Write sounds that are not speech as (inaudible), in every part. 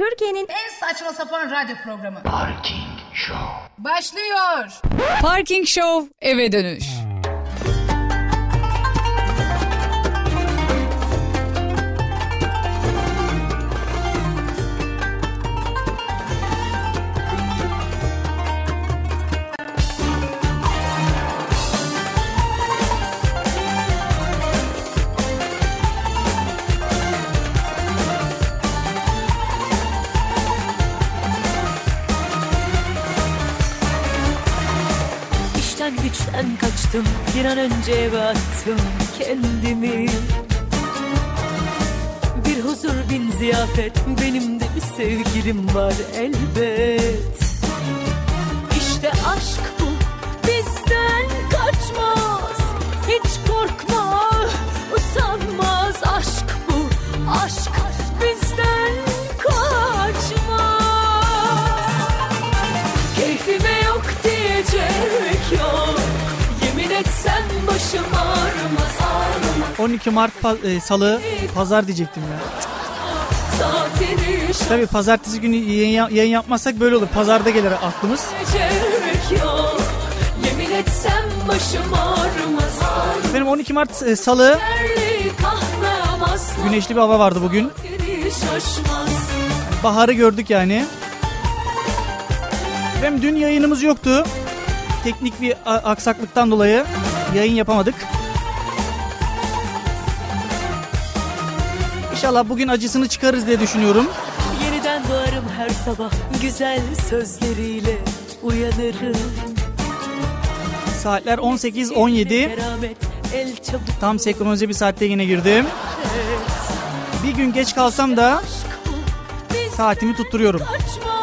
Türkiye'nin En saçma sapan radyo programı. Parking Show. Başlıyor. Parking Show eve dönüş. Kaçtım bir an önce eve attım kendimi. Bir huzur bin ziyafet benim de bir sevgilim var elbet. İşte aşk bu bizden kaçmaz. Hiç korkma usanmaz aşk bu. Aşk bizden 12 Mart pa- e, Salı pazar diyecektim ya. Tabii pazartesi günü yayın, ya- yayın yapmazsak böyle olur. Pazarda gelir aklımız. Efendim 12 Mart e, Salı güneşli bir hava vardı bugün. Baharı gördük yani. Efendim dün yayınımız yoktu. Teknik bir aksaklıktan dolayı yayın yapamadık. İnşallah bugün acısını çıkarız diye düşünüyorum. Yeniden doğarım her sabah güzel sözleriyle uyanırım Saatler 18-17. Keramet el çabuk Tam senkronize bir saatte yine girdim. Bir gün geç kalsam da saatimi tutturuyorum. kaçmaz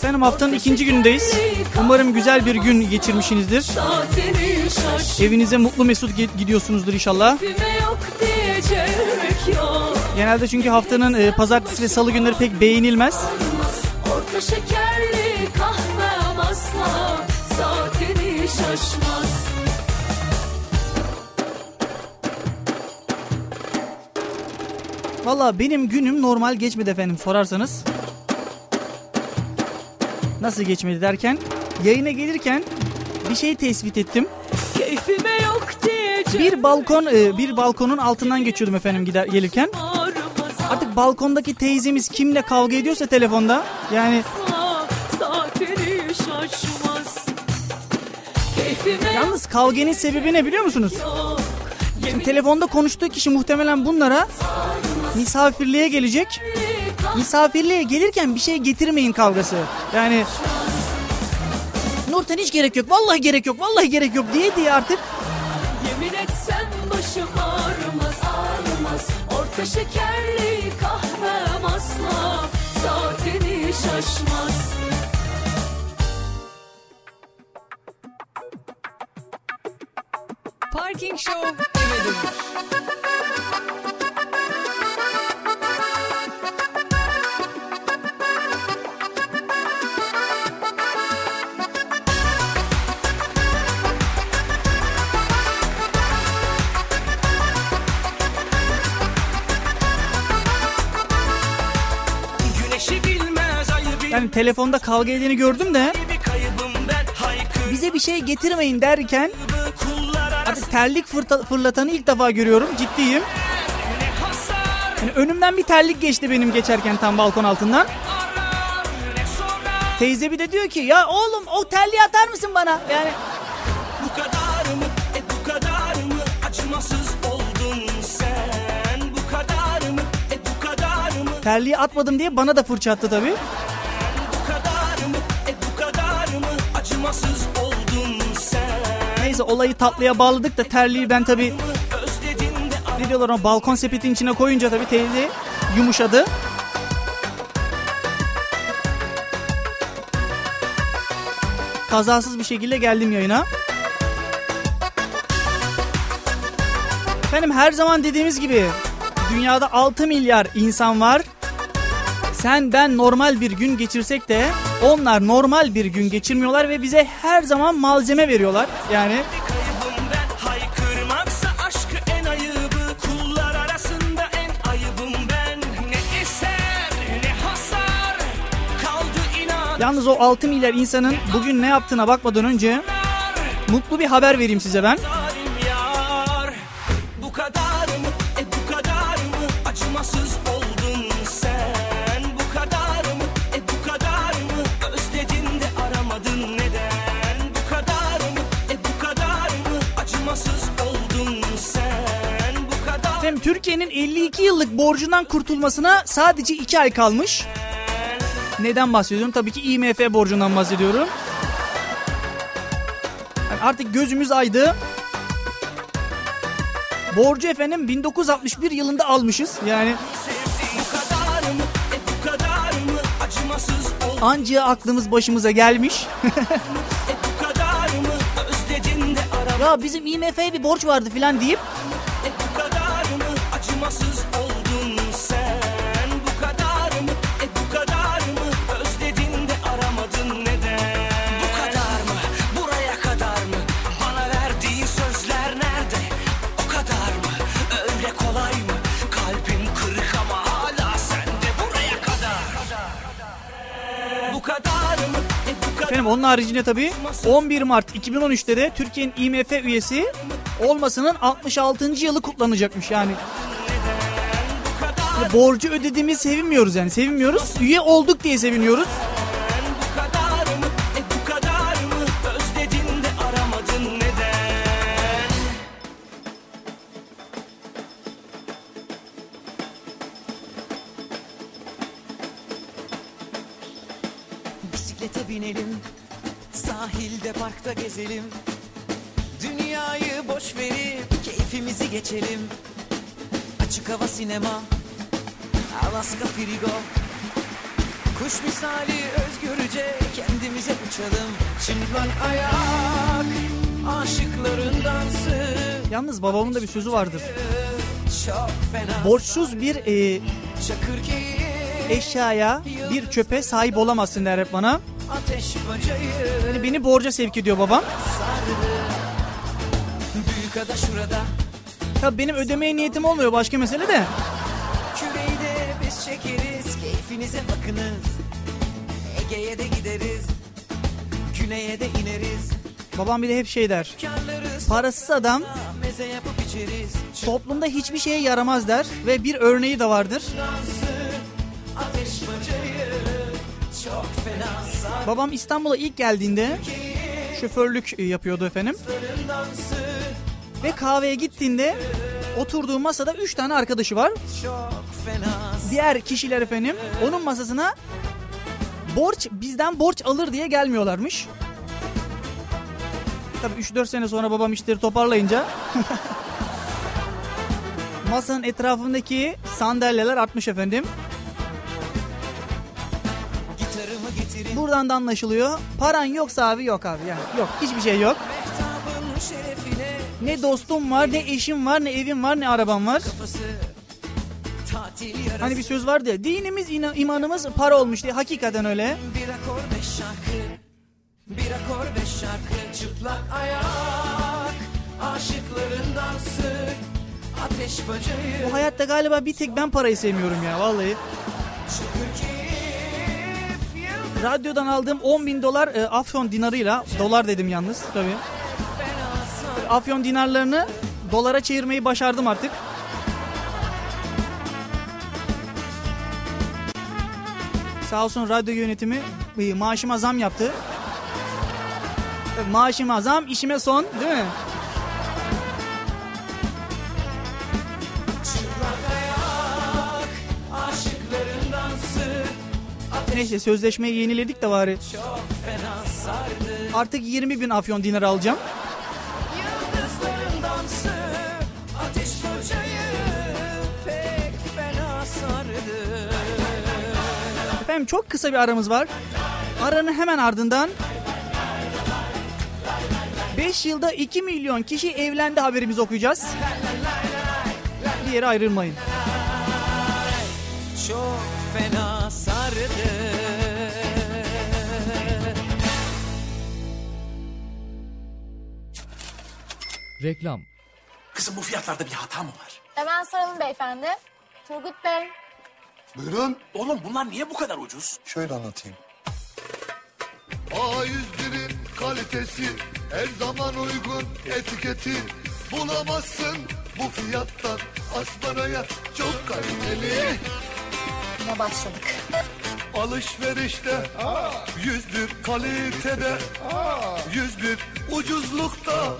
Efendim haftanın ikinci günündeyiz. Umarım güzel bir gün geçirmişsinizdir. Evinize mutlu mesut gi- gidiyorsunuzdur inşallah. Genelde çünkü haftanın e, pazartesi ve salı günleri pek beğenilmez. Orta şekerli kahvem asla Saatini şaşmaz Valla benim günüm normal geçmedi efendim sorarsanız. Nasıl geçmedi derken yayına gelirken bir şey tespit ettim. Keyfime yok Bir balkon e, bir balkonun altından geçiyordum efendim gider gelirken. Artık balkondaki teyzemiz kimle kavga ediyorsa telefonda yani yalnız kavganın sebebi ne biliyor musunuz? Yemin Telefonda konuştuğu kişi muhtemelen bunlara misafirliğe gelecek. Misafirliğe gelirken bir şey getirmeyin kavgası. Yani Nurten hiç gerek yok. Vallahi gerek yok. Vallahi gerek yok diye diye artık Yemin etsem başım ağrımaz ağrımaz Orta şekerli kahvem asla Saatini şaşmaz Parking Show eve dönüş. Yani telefonda kavga edeni gördüm de bize bir şey getirmeyin derken artık terlik fırta- fırlatanı ilk defa görüyorum. Ciddiyim. Yani önümden bir terlik geçti benim geçerken tam balkon altından. Teyze bir de diyor ki ya oğlum o terliği atar mısın bana? Yani Bu kadar mı e bu kadar mı acımasız oldun sen Bu kadar mı e bu kadar mı terliği atmadım diye bana da fırça attı tabii. Neyse olayı tatlıya bağladık da terliği ben de ne diyorlar ona balkon sepetin içine koyunca tabii teyze yumuşadı. Kazasız bir şekilde geldim yayına. Efendim her zaman dediğimiz gibi Dünyada 6 milyar insan var. Sen ben normal bir gün geçirsek de onlar normal bir gün geçirmiyorlar ve bize her zaman malzeme veriyorlar. Yani yalnız o 6 milyar insanın bugün ne yaptığına bakmadan önce mutlu bir haber vereyim size ben. Türkiye'nin 52 yıllık borcundan kurtulmasına sadece 2 ay kalmış. Neden bahsediyorum? Tabii ki IMF borcundan bahsediyorum. Yani artık gözümüz aydı. Borcu efendim 1961 yılında almışız. Yani anca aklımız başımıza gelmiş. (laughs) ya bizim IMF'ye bir borç vardı filan deyip e e Efendim onun haricinde tabii 11 Mart 2013'te de Türkiye'nin IMF üyesi olmasının 66. yılı kutlanacakmış. Yani. Ya Borcu ödediğimiz sevinmiyoruz yani sevinmiyoruz. Üye olduk diye seviniyoruz. e Bisiklete binelim, sahilde parkta gezelim. Dünyayı boş verip keyfimizi geçelim. Açık hava sinema, Alaska frigo. Kuş misali özgürce kendimize uçalım. Çıplak ayak, aşıkların dansı. Yalnız babamın da bir sözü vardır. Borçsuz bir e, eşyaya bir çöpe sahip olamazsın der hep bana. Yani beni borca sevk ediyor babam. Tabii benim ödemeye niyetim olmuyor başka mesele de. Küreyi de biz çekeriz, keyfinize bakınız. Ege'ye de gideriz, güneye de ineriz. Babam bir de hep şey der. Parasız adam toplumda hiçbir şeye yaramaz der. Ve bir örneği de vardır. Babam İstanbul'a ilk geldiğinde şoförlük e, yapıyordu efendim. Ve kahveye gittiğinde oturduğu masada 3 tane arkadaşı var. Çok fena Diğer kişiler efendim onun masasına borç bizden borç alır diye gelmiyorlarmış. Tabii 3-4 sene sonra babam işleri toparlayınca (laughs) masanın etrafındaki sandalyeler artmış efendim. Buradan da anlaşılıyor. Paran yoksa abi yok abi yani yok hiçbir şey yok. Ne dostum var ne eşim var ne evim var ne arabam var. kafası. Hani bir söz vardı ya dinimiz ina- imanımız para olmuş diye hakikaten öyle. Bir akor beş şarkı Bir akor beş şarkı Çıplak ayak Aşıkların dansı Ateş böceği Bu hayatta galiba bir tek ben parayı sevmiyorum ya vallahi. Radyodan aldığım 10 bin dolar e, afyon dinarıyla, dolar dedim yalnız tabii. Afyon dinarlarını dolara çevirmeyi başardım artık. Sağ olsun radyo yönetimi maaşıma zam yaptı. Maaşıma zam, işime son değil mi? Neyse sözleşmeyi yeniledik de bari. Artık 20 bin afyon dinarı alacağım. Efendim çok kısa bir aramız var. Aranın hemen ardından 5 yılda 2 milyon kişi evlendi haberimizi okuyacağız. Bir yere ayrılmayın. çok fena sardı Reklam. Kızım bu fiyatlarda bir hata mı var? Hemen soralım beyefendi. Turgut Bey. Buyurun. Oğlum bunlar niye bu kadar ucuz? Şöyle anlatayım. A101'in kalitesi her zaman uygun etiketi bulamazsın bu fiyattan aslanaya çok kaliteli. Yine başladık. Alışverişte yüz bir kalitede yüz bir ucuzlukta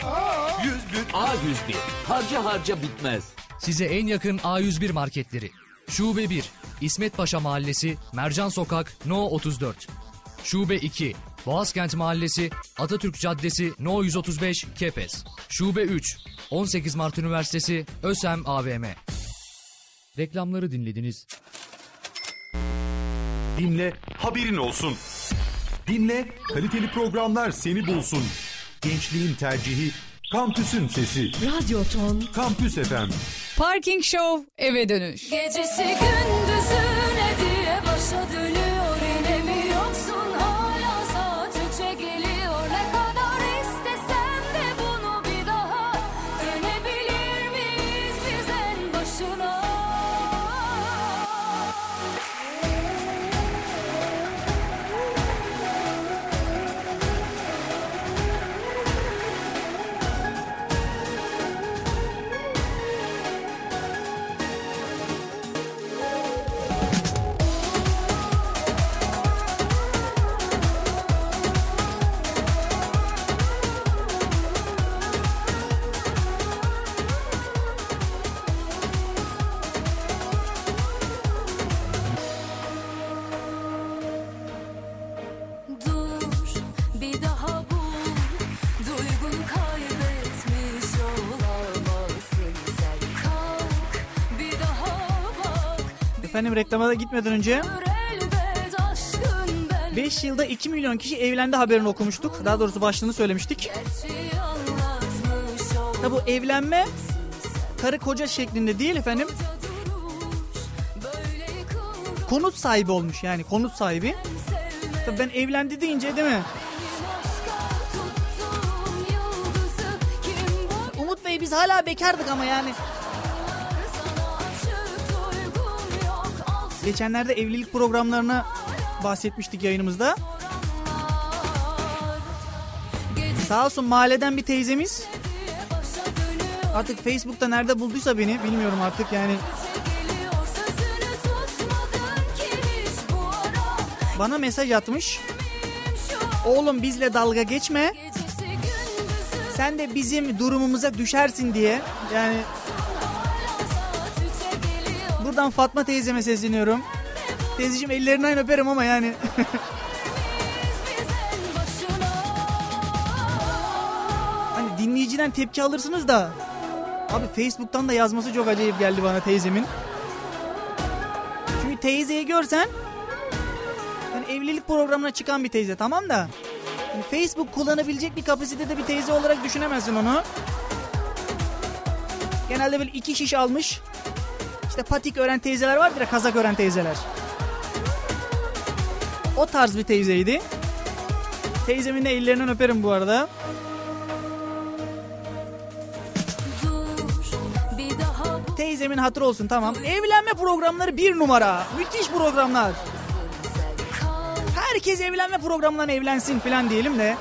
yüz bir A101 harca harca bitmez. Size en yakın A101 marketleri. Şube 1, İsmet Paşa Mahallesi, Mercan Sokak, No 34. Şube 2, Boğazkent Mahallesi, Atatürk Caddesi, No 135, Kepez. Şube 3, 18 Mart Üniversitesi, ÖSEM AVM. Reklamları dinlediniz. Dinle, haberin olsun. Dinle, kaliteli programlar seni bulsun. Gençliğin tercihi, kampüsün sesi. Radyo Ton. Kampüs FM. Parking Show eve dönüş. Gecesi gündüzü Efendim reklama da gitmeden önce Elbet aşkın ben 5 yılda 2 milyon kişi evlendi haberini okumuştuk. Daha doğrusu başlığını söylemiştik. Tabi bu evlenme karı koca şeklinde değil efendim. Konut sahibi olmuş yani konut sahibi. Tabii ben evlendi deyince değil mi? Umut Bey biz hala bekardık ama yani. Geçenlerde evlilik programlarına bahsetmiştik yayınımızda. Sağ olsun mahalleden bir teyzemiz artık Facebook'ta nerede bulduysa beni bilmiyorum artık yani. Bana mesaj atmış. Oğlum bizle dalga geçme. Sen de bizim durumumuza düşersin diye. Yani buradan Fatma teyzeme sesleniyorum. Teyzeciğim ellerinden öperim ama yani. (laughs) Hani dinleyiciden tepki alırsınız da. Abi Facebook'tan da yazması çok acayip geldi bana teyzemin. Çünkü teyzeyi görsen yani evlilik programına çıkan bir teyze tamam da yani Facebook kullanabilecek bir kapasitede bir teyze olarak düşünemezsin onu. Genelde böyle iki şiş almış. İşte patik öğren teyzeler vardır ya kazak öğren teyzeler. O tarz bir teyzeydi. Teyzemin de ellerinden öperim bu arada. Teyzemin hatırı olsun tamam. Evlenme programları bir numara. Müthiş programlar. Herkes evlenme programından evlensin falan diyelim de.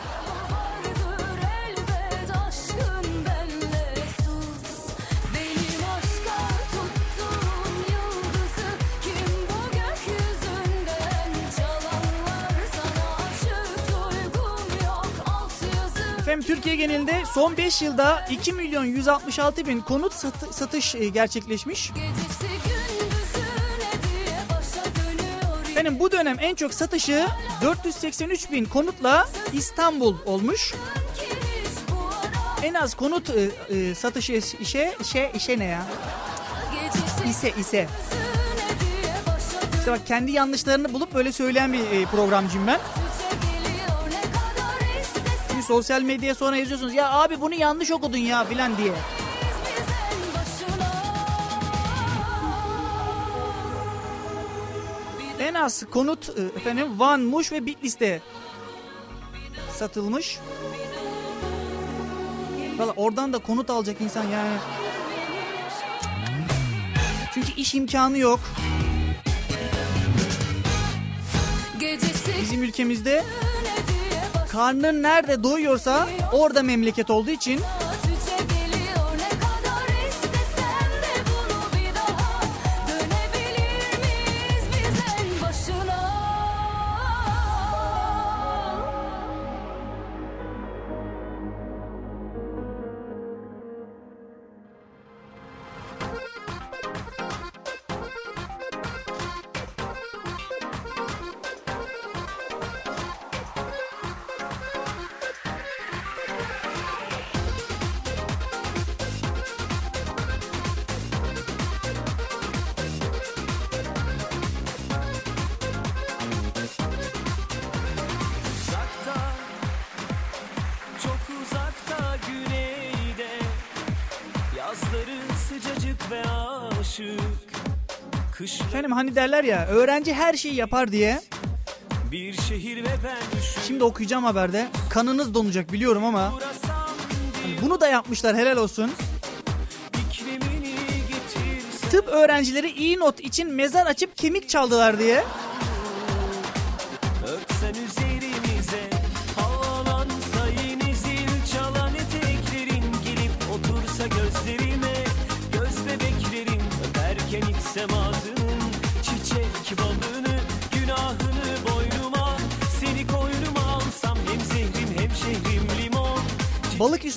Efendim Türkiye genelinde son 5 yılda 2 milyon 166 bin konut satı- satış e, gerçekleşmiş. Efendim bu dönem en çok satışı 483 bin konutla İstanbul olmuş. En az konut e, e, satışı işe işe işe ne ya? İse ise. İşte bak kendi yanlışlarını bulup böyle söyleyen bir e, programcıyım ben. Sosyal medyaya sonra yazıyorsunuz ya abi bunu yanlış okudun ya filan diye. en az konut e, efendim Van, Muş ve Bitlis'te satılmış. Valla oradan da konut alacak insan yani. Çünkü iş imkanı yok. Bizim ülkemizde karnın nerede doyuyorsa orada memleket olduğu için Kış efendim hani derler ya öğrenci her şeyi yapar diye. bir şehir ve ben düşün Şimdi okuyacağım haberde. Kanınız donacak biliyorum ama hani bunu da yapmışlar helal olsun. Tıp öğrencileri iyi not için mezar açıp kemik çaldılar diye.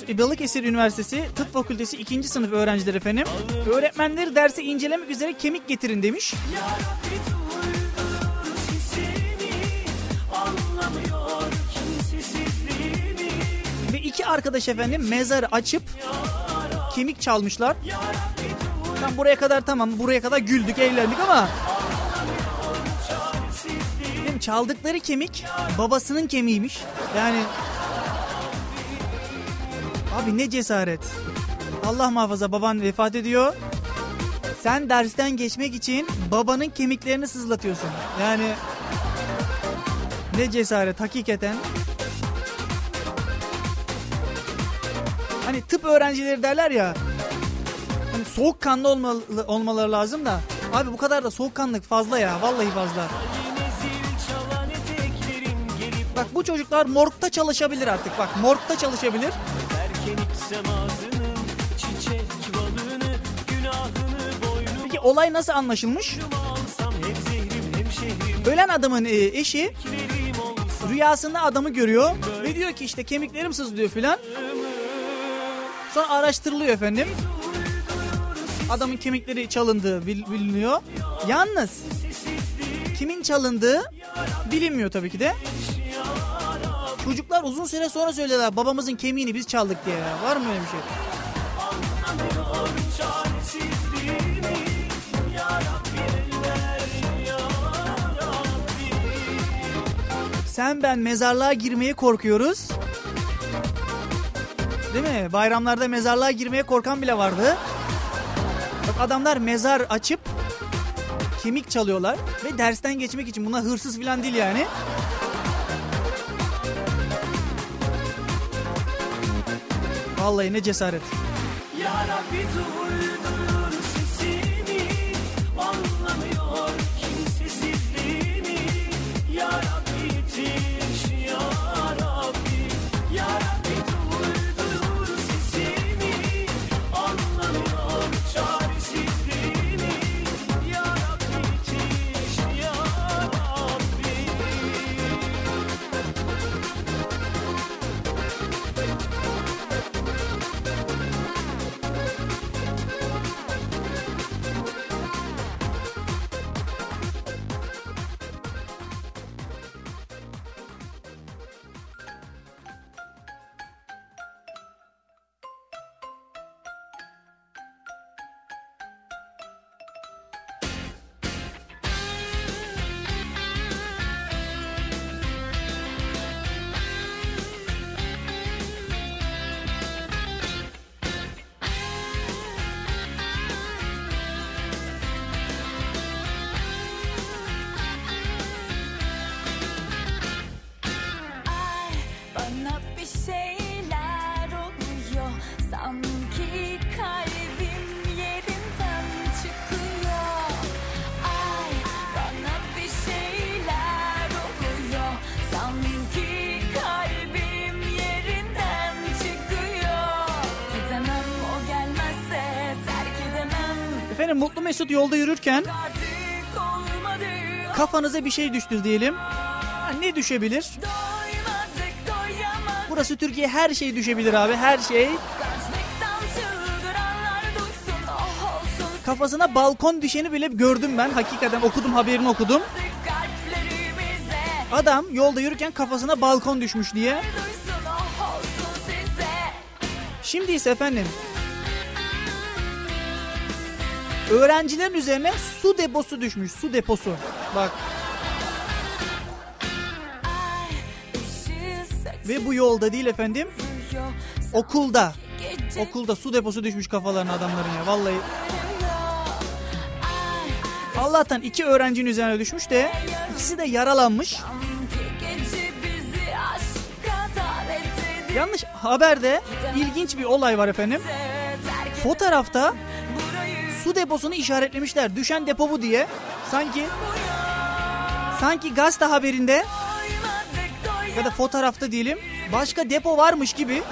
Balıkesir Üniversitesi Tıp Fakültesi 2. sınıf öğrencileri efendim. Öğretmenleri dersi incelemek üzere kemik getirin demiş. Ve iki arkadaş efendim mezar açıp kemik çalmışlar. Tam buraya kadar tamam buraya kadar güldük eğlendik ama çaldıkları kemik babasının kemiğiymiş. Yani Abi ne cesaret. Allah muhafaza baban vefat ediyor. Sen dersten geçmek için babanın kemiklerini sızlatıyorsun. Yani ne cesaret hakikaten. Hani tıp öğrencileri derler ya. Hani soğukkanlı olmalı, olmaları lazım da. Abi bu kadar da soğukkanlık fazla ya. Vallahi fazla. Bak bu çocuklar morgda çalışabilir artık. Bak morgda çalışabilir. Ağzının çiçek balını Günahını boynuma Peki olay nasıl anlaşılmış? Ölen adamın e, eşi rüyasında adamı görüyor ve diyor ki işte kemiklerim sızlıyor filan. Sonra araştırılıyor efendim. Adamın kemikleri çalındığı bil- biliniyor. Yalnız kimin çalındığı bilinmiyor tabii ki de. Çocuklar uzun süre sonra söylediler babamızın kemiğini biz çaldık diye. ya. Var mı öyle bir şey? Sen ben mezarlığa girmeye korkuyoruz. Değil mi? Bayramlarda mezarlığa girmeye korkan bile vardı. Bak adamlar mezar açıp kemik çalıyorlar ve dersten geçmek için buna hırsız falan değil yani. Vallahi ne cesaret. Ya Rabbi duydur Mesut yolda yürürken kafanıza bir şey düştü diyelim. Ha, ne düşebilir? Burası Türkiye her şey düşebilir abi her şey. Kafasına balkon düşeni bile gördüm ben. Hakikaten okudum haberini okudum. Adam yolda yürürken kafasına balkon düşmüş diye. Şimdi ise efendim öğrencilerin üzerine su deposu düşmüş. Su deposu. Bak. Ve bu yolda değil efendim. Okulda. Okulda su deposu düşmüş kafalarına adamların ya. Vallahi. Allah'tan iki öğrencinin üzerine düşmüş de ikisi de yaralanmış. Yanlış haberde ilginç bir olay var efendim. Fotoğrafta su deposunu işaretlemişler. Düşen depo bu diye. Sanki sanki gazete haberinde ya da fotoğrafta diyelim başka depo varmış gibi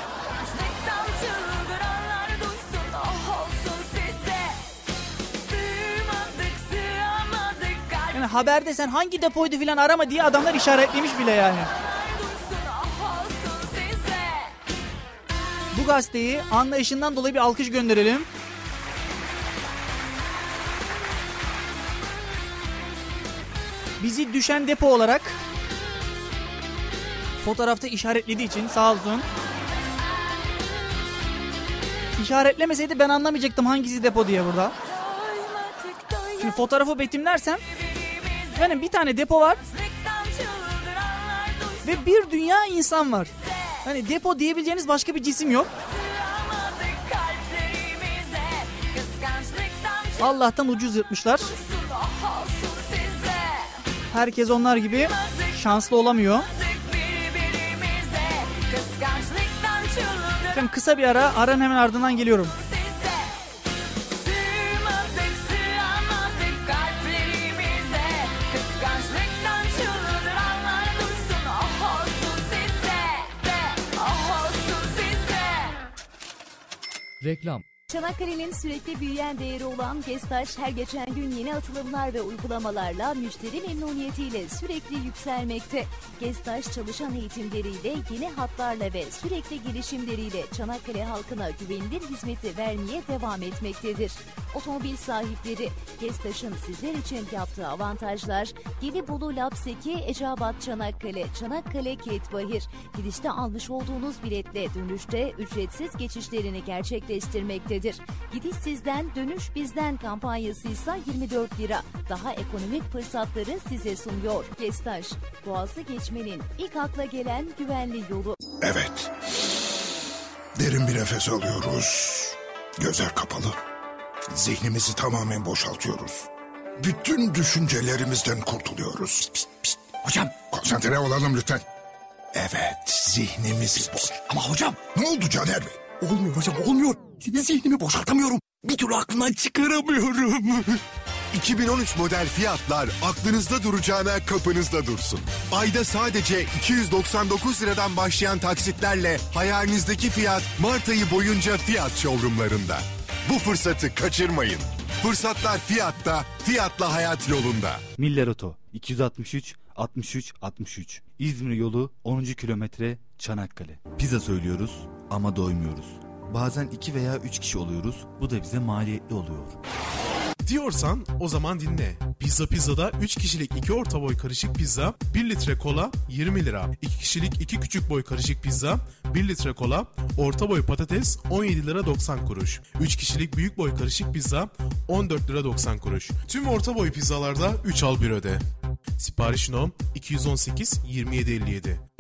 Yani haberde sen hangi depoydu filan arama diye adamlar işaretlemiş bile yani. Bu gazeteyi anlayışından dolayı bir alkış gönderelim. Bizi düşen depo olarak fotoğrafta işaretlediği için sağ olsun. İşaretlemeseydi ben anlamayacaktım hangisi depo diye burada. Şimdi fotoğrafı betimlersem efendim bir tane depo var ve bir dünya insan var. Hani depo diyebileceğiniz başka bir cisim yok. Allah'tan ucuz yırtmışlar. Herkes onlar gibi şanslı olamıyor. Efendim kısa bir ara, aranın hemen ardından geliyorum. Reklam. Çanakkale'nin sürekli büyüyen değeri olan Gestaş her geçen gün yeni atılımlar ve uygulamalarla müşteri memnuniyetiyle sürekli yükselmekte. Gestaş çalışan eğitimleriyle, yeni hatlarla ve sürekli gelişimleriyle Çanakkale halkına güvenilir hizmeti vermeye devam etmektedir. Otomobil sahipleri Gestaş'ın sizler için yaptığı avantajlar Gelibolu Lapseki, Eceabat Çanakkale, Çanakkale Kilitbahir. Gidişte almış olduğunuz biletle dönüşte ücretsiz geçişlerini gerçekleştirmektedir. Gidiş sizden, dönüş bizden kampanyası ise 24 lira. Daha ekonomik fırsatları size sunuyor. Gestaş, Boğazı geçmenin ilk akla gelen güvenli yolu. Evet. Derin bir nefes alıyoruz. Gözler kapalı. Zihnimizi tamamen boşaltıyoruz. Bütün düşüncelerimizden kurtuluyoruz. Pişt, pişt. Hocam. Konsantre olalım lütfen. Evet, zihnimizi boş. Ama hocam. Ne oldu Caner Bey? Olmuyor hocam olmuyor. Zihnimi boşaltamıyorum. Bir türlü aklımdan çıkaramıyorum. (laughs) 2013 model fiyatlar aklınızda duracağına kapınızda dursun. Ayda sadece 299 liradan başlayan taksitlerle hayalinizdeki fiyat Mart ayı boyunca fiyat showroomlarında. Bu fırsatı kaçırmayın. Fırsatlar fiyatta, fiyatla hayat yolunda. Miller Oto 263 63 63 İzmir yolu 10. kilometre Çanakkale. Pizza söylüyoruz ama doymuyoruz. Bazen iki veya üç kişi oluyoruz. Bu da bize maliyetli oluyor. Diyorsan o zaman dinle. Pizza Pizza'da 3 kişilik 2 orta boy karışık pizza, 1 litre kola 20 lira. 2 kişilik 2 küçük boy karışık pizza, 1 litre kola, orta boy patates 17 lira 90 kuruş. 3 kişilik büyük boy karışık pizza 14 lira 90 kuruş. Tüm orta boy pizzalarda 3 al 1 öde. Sipariş nom 218 2757.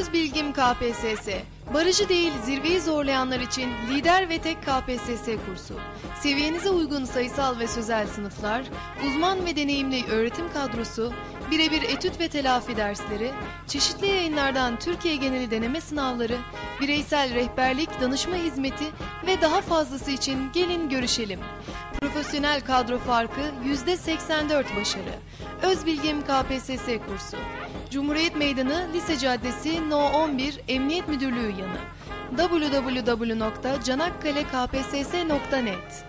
Özbilgim KPSS. Barajı değil zirveyi zorlayanlar için lider ve tek KPSS kursu. Seviyenize uygun sayısal ve sözel sınıflar, uzman ve deneyimli öğretim kadrosu, birebir etüt ve telafi dersleri, çeşitli yayınlardan Türkiye geneli deneme sınavları, bireysel rehberlik, danışma hizmeti ve daha fazlası için gelin görüşelim. Profesyonel kadro farkı %84 başarı. Özbilgim KPSS kursu. Cumhuriyet Meydanı Lise Caddesi No 11 Emniyet Müdürlüğü yanı. www.canakkalekpss.net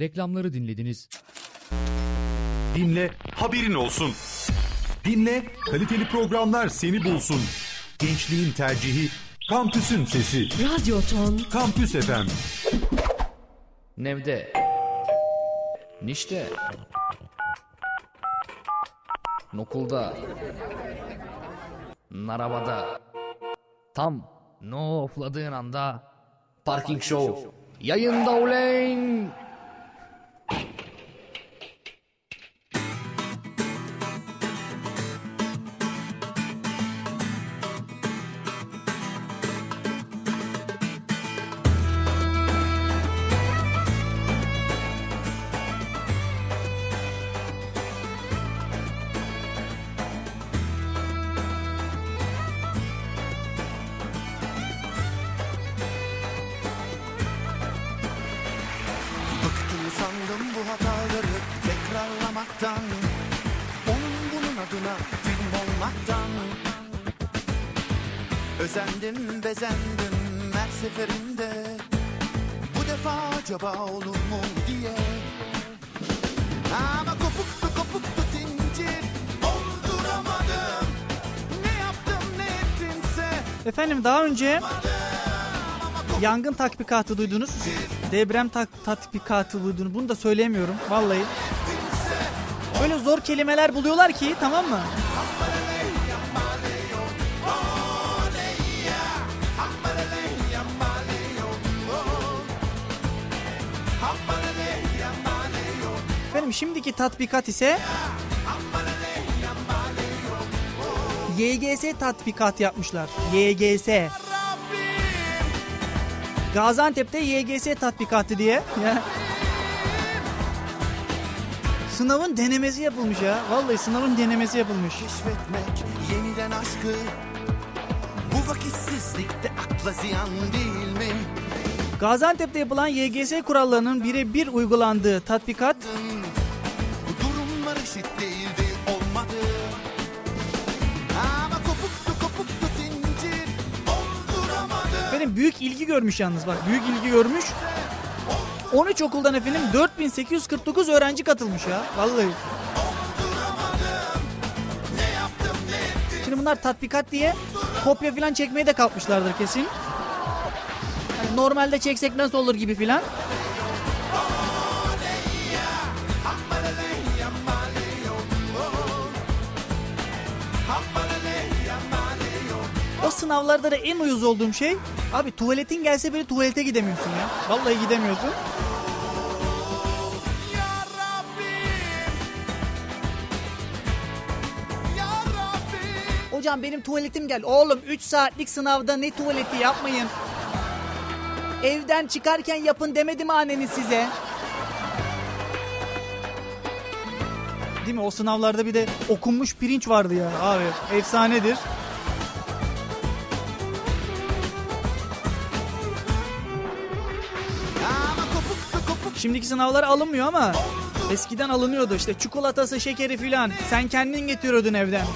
Reklamları dinlediniz. Dinle, haberin olsun. Dinle, kaliteli programlar seni bulsun. Gençliğin tercihi, kampüsün sesi. Radyo Ton. Kampüs FM. Nevde. Nişte. Nokulda. Narabada. Tam no ofladığın anda Parking Show yayında uleyn. Efendim daha önce yangın tatbikatı duydunuz. Deprem tak- tatbikatı duydunuz. Bunu da söyleyemiyorum vallahi. Böyle zor kelimeler buluyorlar ki tamam mı? Efendim şimdiki tatbikat ise YGS tatbikat yapmışlar. YGS. Gaziantep'te YGS tatbikatı diye. Sınavın denemesi yapılmış ya. Vallahi sınavın denemesi yapılmış. Keşfetmek yeniden aşkı Bu vakitsizlikte akla ziyan değil mi? Gaziantep'te yapılan YGS kurallarının birebir uygulandığı tatbikat Bu durumlar eşit değildi büyük ilgi görmüş yalnız bak büyük ilgi görmüş. 13 okuldan efendim 4849 öğrenci katılmış ya vallahi. Şimdi bunlar tatbikat diye kopya falan çekmeye de kalkmışlardır kesin. Hani normalde çeksek nasıl olur gibi filan. O sınavlarda da en uyuz olduğum şey abi tuvaletin gelse böyle tuvalete gidemiyorsun ya. Vallahi gidemiyorsun. Hocam benim tuvaletim gel. Oğlum 3 saatlik sınavda ne tuvaleti yapmayın. Evden çıkarken yapın demedi mi anneniz size? Değil mi? O sınavlarda bir de okunmuş pirinç vardı ya abi. Efsanedir. Şimdiki sınavlar alınmıyor ama eskiden alınıyordu işte çikolatası şekeri filan. Sen kendin getiriyordun evden.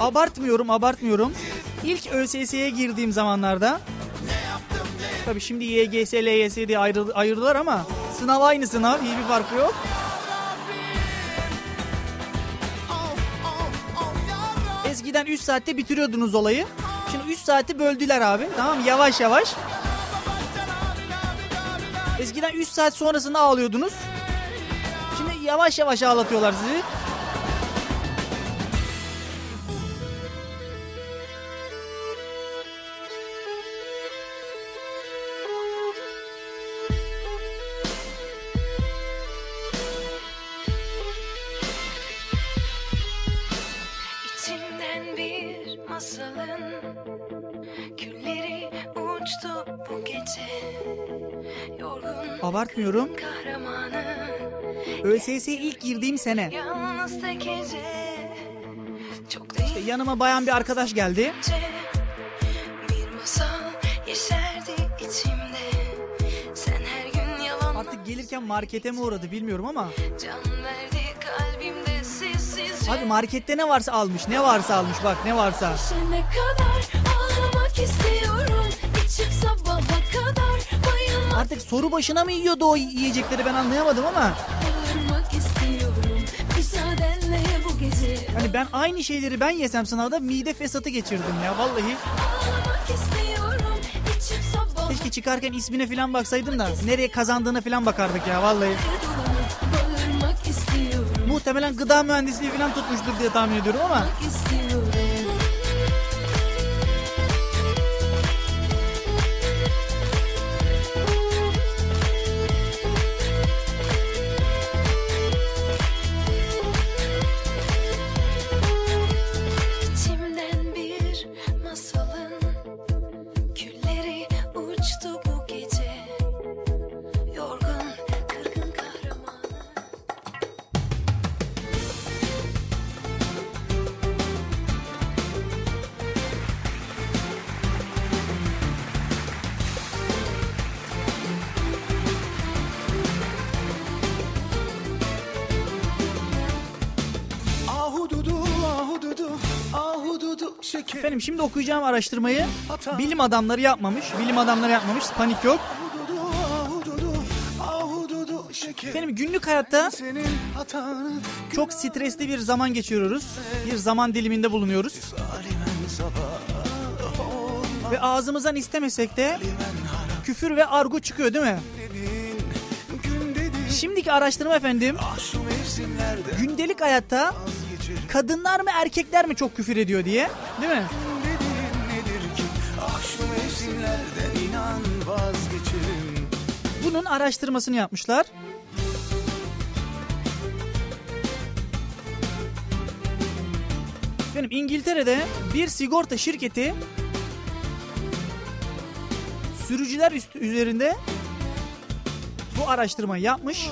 Abartmıyorum abartmıyorum. İlk ÖSS'ye girdiğim zamanlarda Tabii şimdi YGS, LYS diye ayrı, ayırdılar ama sınav aynı sınav. iyi bir farkı yok. Eskiden 3 saatte bitiriyordunuz olayı. Şimdi 3 saati böldüler abi. Tamam? Yavaş yavaş. Eskiden 3 saat sonrasında ağlıyordunuz. Şimdi yavaş yavaş ağlatıyorlar sizi. Kahramanı ÖSS'ye ilk girdiğim sene. İşte yanıma bayan bir arkadaş geldi. Artık gelirken markete mi uğradı bilmiyorum ama. Abi markette ne varsa almış. Ne varsa almış bak ne varsa. Artık soru başına mı yiyordu o yiyecekleri ben anlayamadım ama. Hani ben aynı şeyleri ben yesem sınavda mide fesatı geçirdim ya vallahi. Keşke çıkarken ismine falan baksaydın da nereye kazandığına falan bakardık ya vallahi. Muhtemelen gıda mühendisliği falan tutmuştur diye tahmin ediyorum ama. Okuyacağım araştırmayı bilim adamları yapmamış. Bilim adamları yapmamış. Panik yok. Efendim günlük hayatta çok stresli bir zaman geçiriyoruz. Bir zaman diliminde bulunuyoruz. Ve ağzımızdan istemesek de küfür ve argo çıkıyor değil mi? Şimdiki araştırma efendim gündelik hayatta kadınlar mı erkekler mi çok küfür ediyor diye değil mi? Mevsimlerden inan vazgeçerim Bunun araştırmasını yapmışlar. Efendim İngiltere'de bir sigorta şirketi sürücüler üst- üzerinde bu araştırmayı yapmış.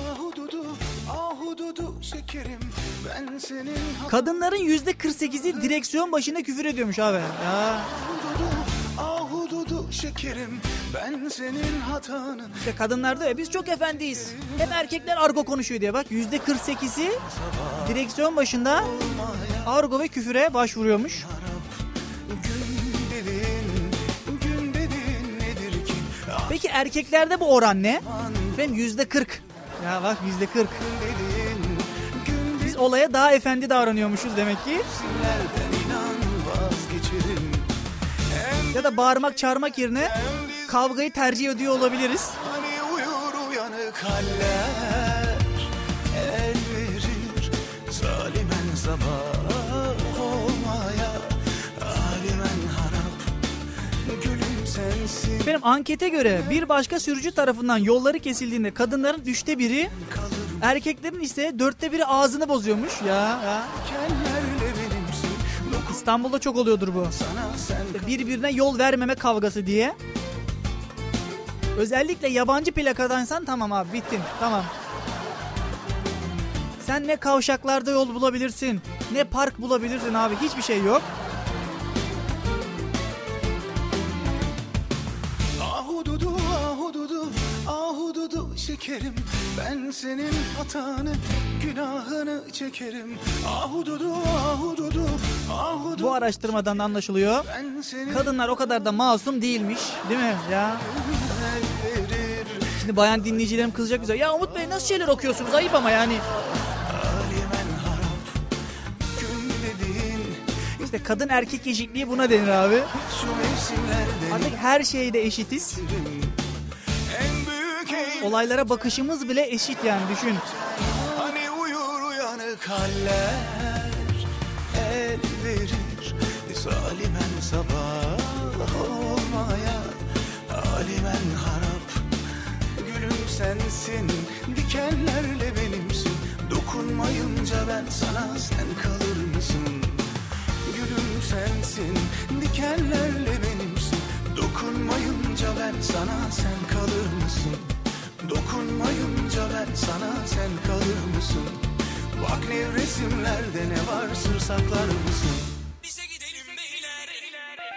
Kadınların yüzde 48'i direksiyon başında küfür ediyormuş abi. Ya. Şekerim ben senin hatanı İşte kadınlar diyor ya biz çok efendiyiz. Hep erkekler argo konuşuyor diye bak yüzde 48'i direksiyon başında argo ve küfüre başvuruyormuş. Peki erkeklerde bu oran ne? Efendim yüzde 40. Ya bak yüzde 40. Biz olaya daha efendi davranıyormuşuz demek ki. Ya da bağırmak çağırmak yerine kavgayı tercih ediyor olabiliriz. Hani uyur uyanık haller El verir zalimen sabah olmaya Alimen harap gülüm sensin Benim ankete göre bir başka sürücü tarafından yolları kesildiğinde kadınların üçte biri erkeklerin ise dörtte biri ağzını bozuyormuş ya. ya. İstanbul'da çok oluyordur bu. Birbirine yol vermeme kavgası diye. Özellikle yabancı plakadaysan tamam abi bittin tamam. Sen ne kavşaklarda yol bulabilirsin ne park bulabilirsin abi hiçbir şey yok. Şekerim Ben senin hatanı günahını çekerim Ahududu ahududu ahududu Bu araştırmadan da anlaşılıyor. Kadınlar o kadar da masum değilmiş değil mi ya? Şimdi bayan dinleyicilerim kızacak bize. Ya Umut Bey nasıl şeyler okuyorsunuz ayıp ama yani. İşte kadın erkek eşitliği buna denir abi. Artık her şeyde eşitiz. Olaylara bakışımız bile eşit yani düşün. Hani uyur uyanık haller El verir. Zalimen sabah olmaya Alimen harap. Gülüm sensin dikenlerle benimsin. Dokunmayınca ben sana sen kalır mısın? Gülüm sensin dikenlerle benimsin. Dokunmayınca ben sana sen kalır mısın Dokunmayınca ben sana sen kalır mısın? Bak nevresimlerde ne var sır saklar mısın?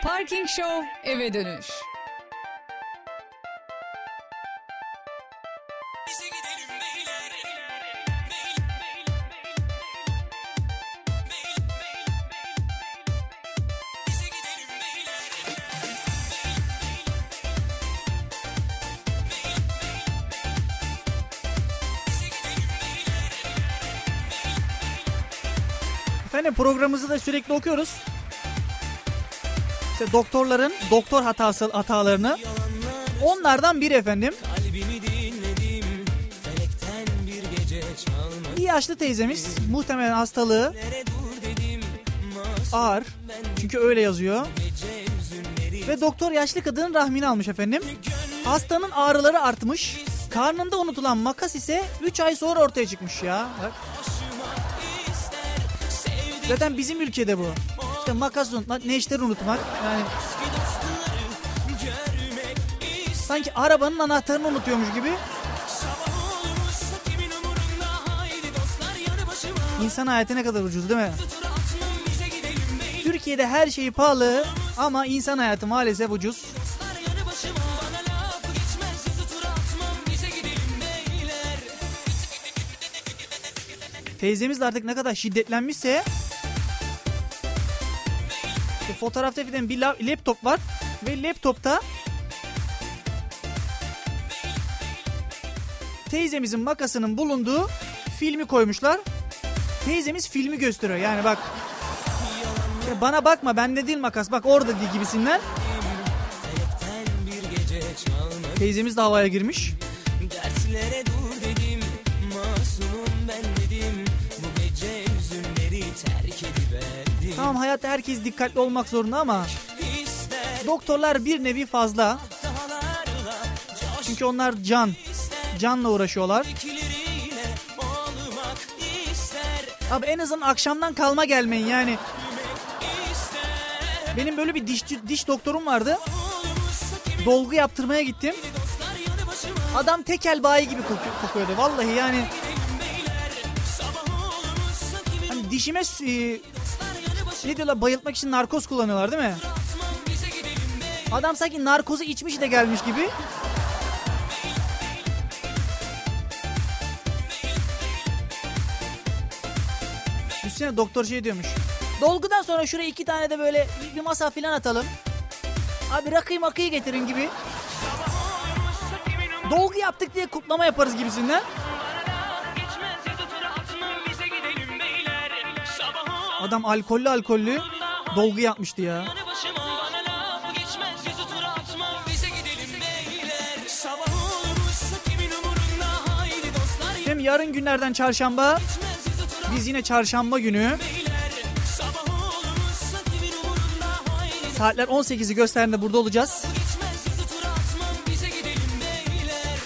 Parking Show eve dönüş. Efendim programımızı da sürekli okuyoruz. İşte doktorların doktor hatası hatalarını onlardan biri efendim. Bir yaşlı teyzemiz muhtemelen hastalığı ağır. Çünkü öyle yazıyor. Ve doktor yaşlı kadının rahmini almış efendim. Hastanın ağrıları artmış. Karnında unutulan makas ise 3 ay sonra ortaya çıkmış ya. Bak. Zaten bizim ülkede bu. İşte makas unutmak, neşteri unutmak. Yani sanki arabanın anahtarını unutuyormuş gibi. İnsan hayatı ne kadar ucuz değil mi? Türkiye'de her şey pahalı ama insan hayatı maalesef ucuz. Teyzemiz de artık ne kadar şiddetlenmişse işte fotoğrafta efendim bir la- laptop var ve laptopta teyzemizin makasının bulunduğu filmi koymuşlar. Teyzemiz filmi gösteriyor. Yani bak ya bana bakma bende değil makas bak orada değil gibisinden. Teyzemiz de havaya girmiş. Dertlere Tamam hayatta herkes dikkatli olmak zorunda ama doktorlar bir nevi fazla. Çünkü onlar can. Canla uğraşıyorlar. Abi en azından akşamdan kalma gelmeyin yani. Benim böyle bir diş diş doktorum vardı. Dolgu yaptırmaya gittim. Adam tekel bayi gibi koku- kokuyordu. Vallahi yani. Hani dişime diyorlar bayıltmak için narkoz kullanıyorlar değil mi? Adam sanki narkozu içmiş de gelmiş gibi. Düşünsene doktor şey diyormuş. Dolgudan sonra şuraya iki tane de böyle bir masa filan atalım. Abi rakıyı makıyı getirin gibi. Dolgu yaptık diye kutlama yaparız gibisinden. Adam alkollü alkollü dolgu yapmıştı ya. Hem yarın günlerden çarşamba. Biz yine çarşamba günü. Saatler 18'i gösterdiğinde burada olacağız.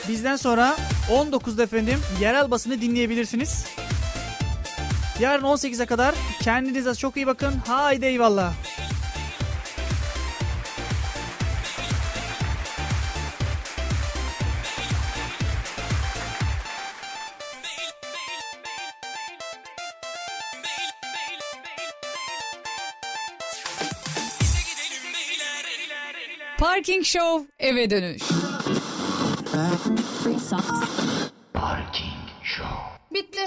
Bizden sonra 19'da efendim yerel basını dinleyebilirsiniz. Yarın 18'e kadar kendinize çok iyi bakın. Haydi eyvallah. Parking Show eve dönüş. Bitti.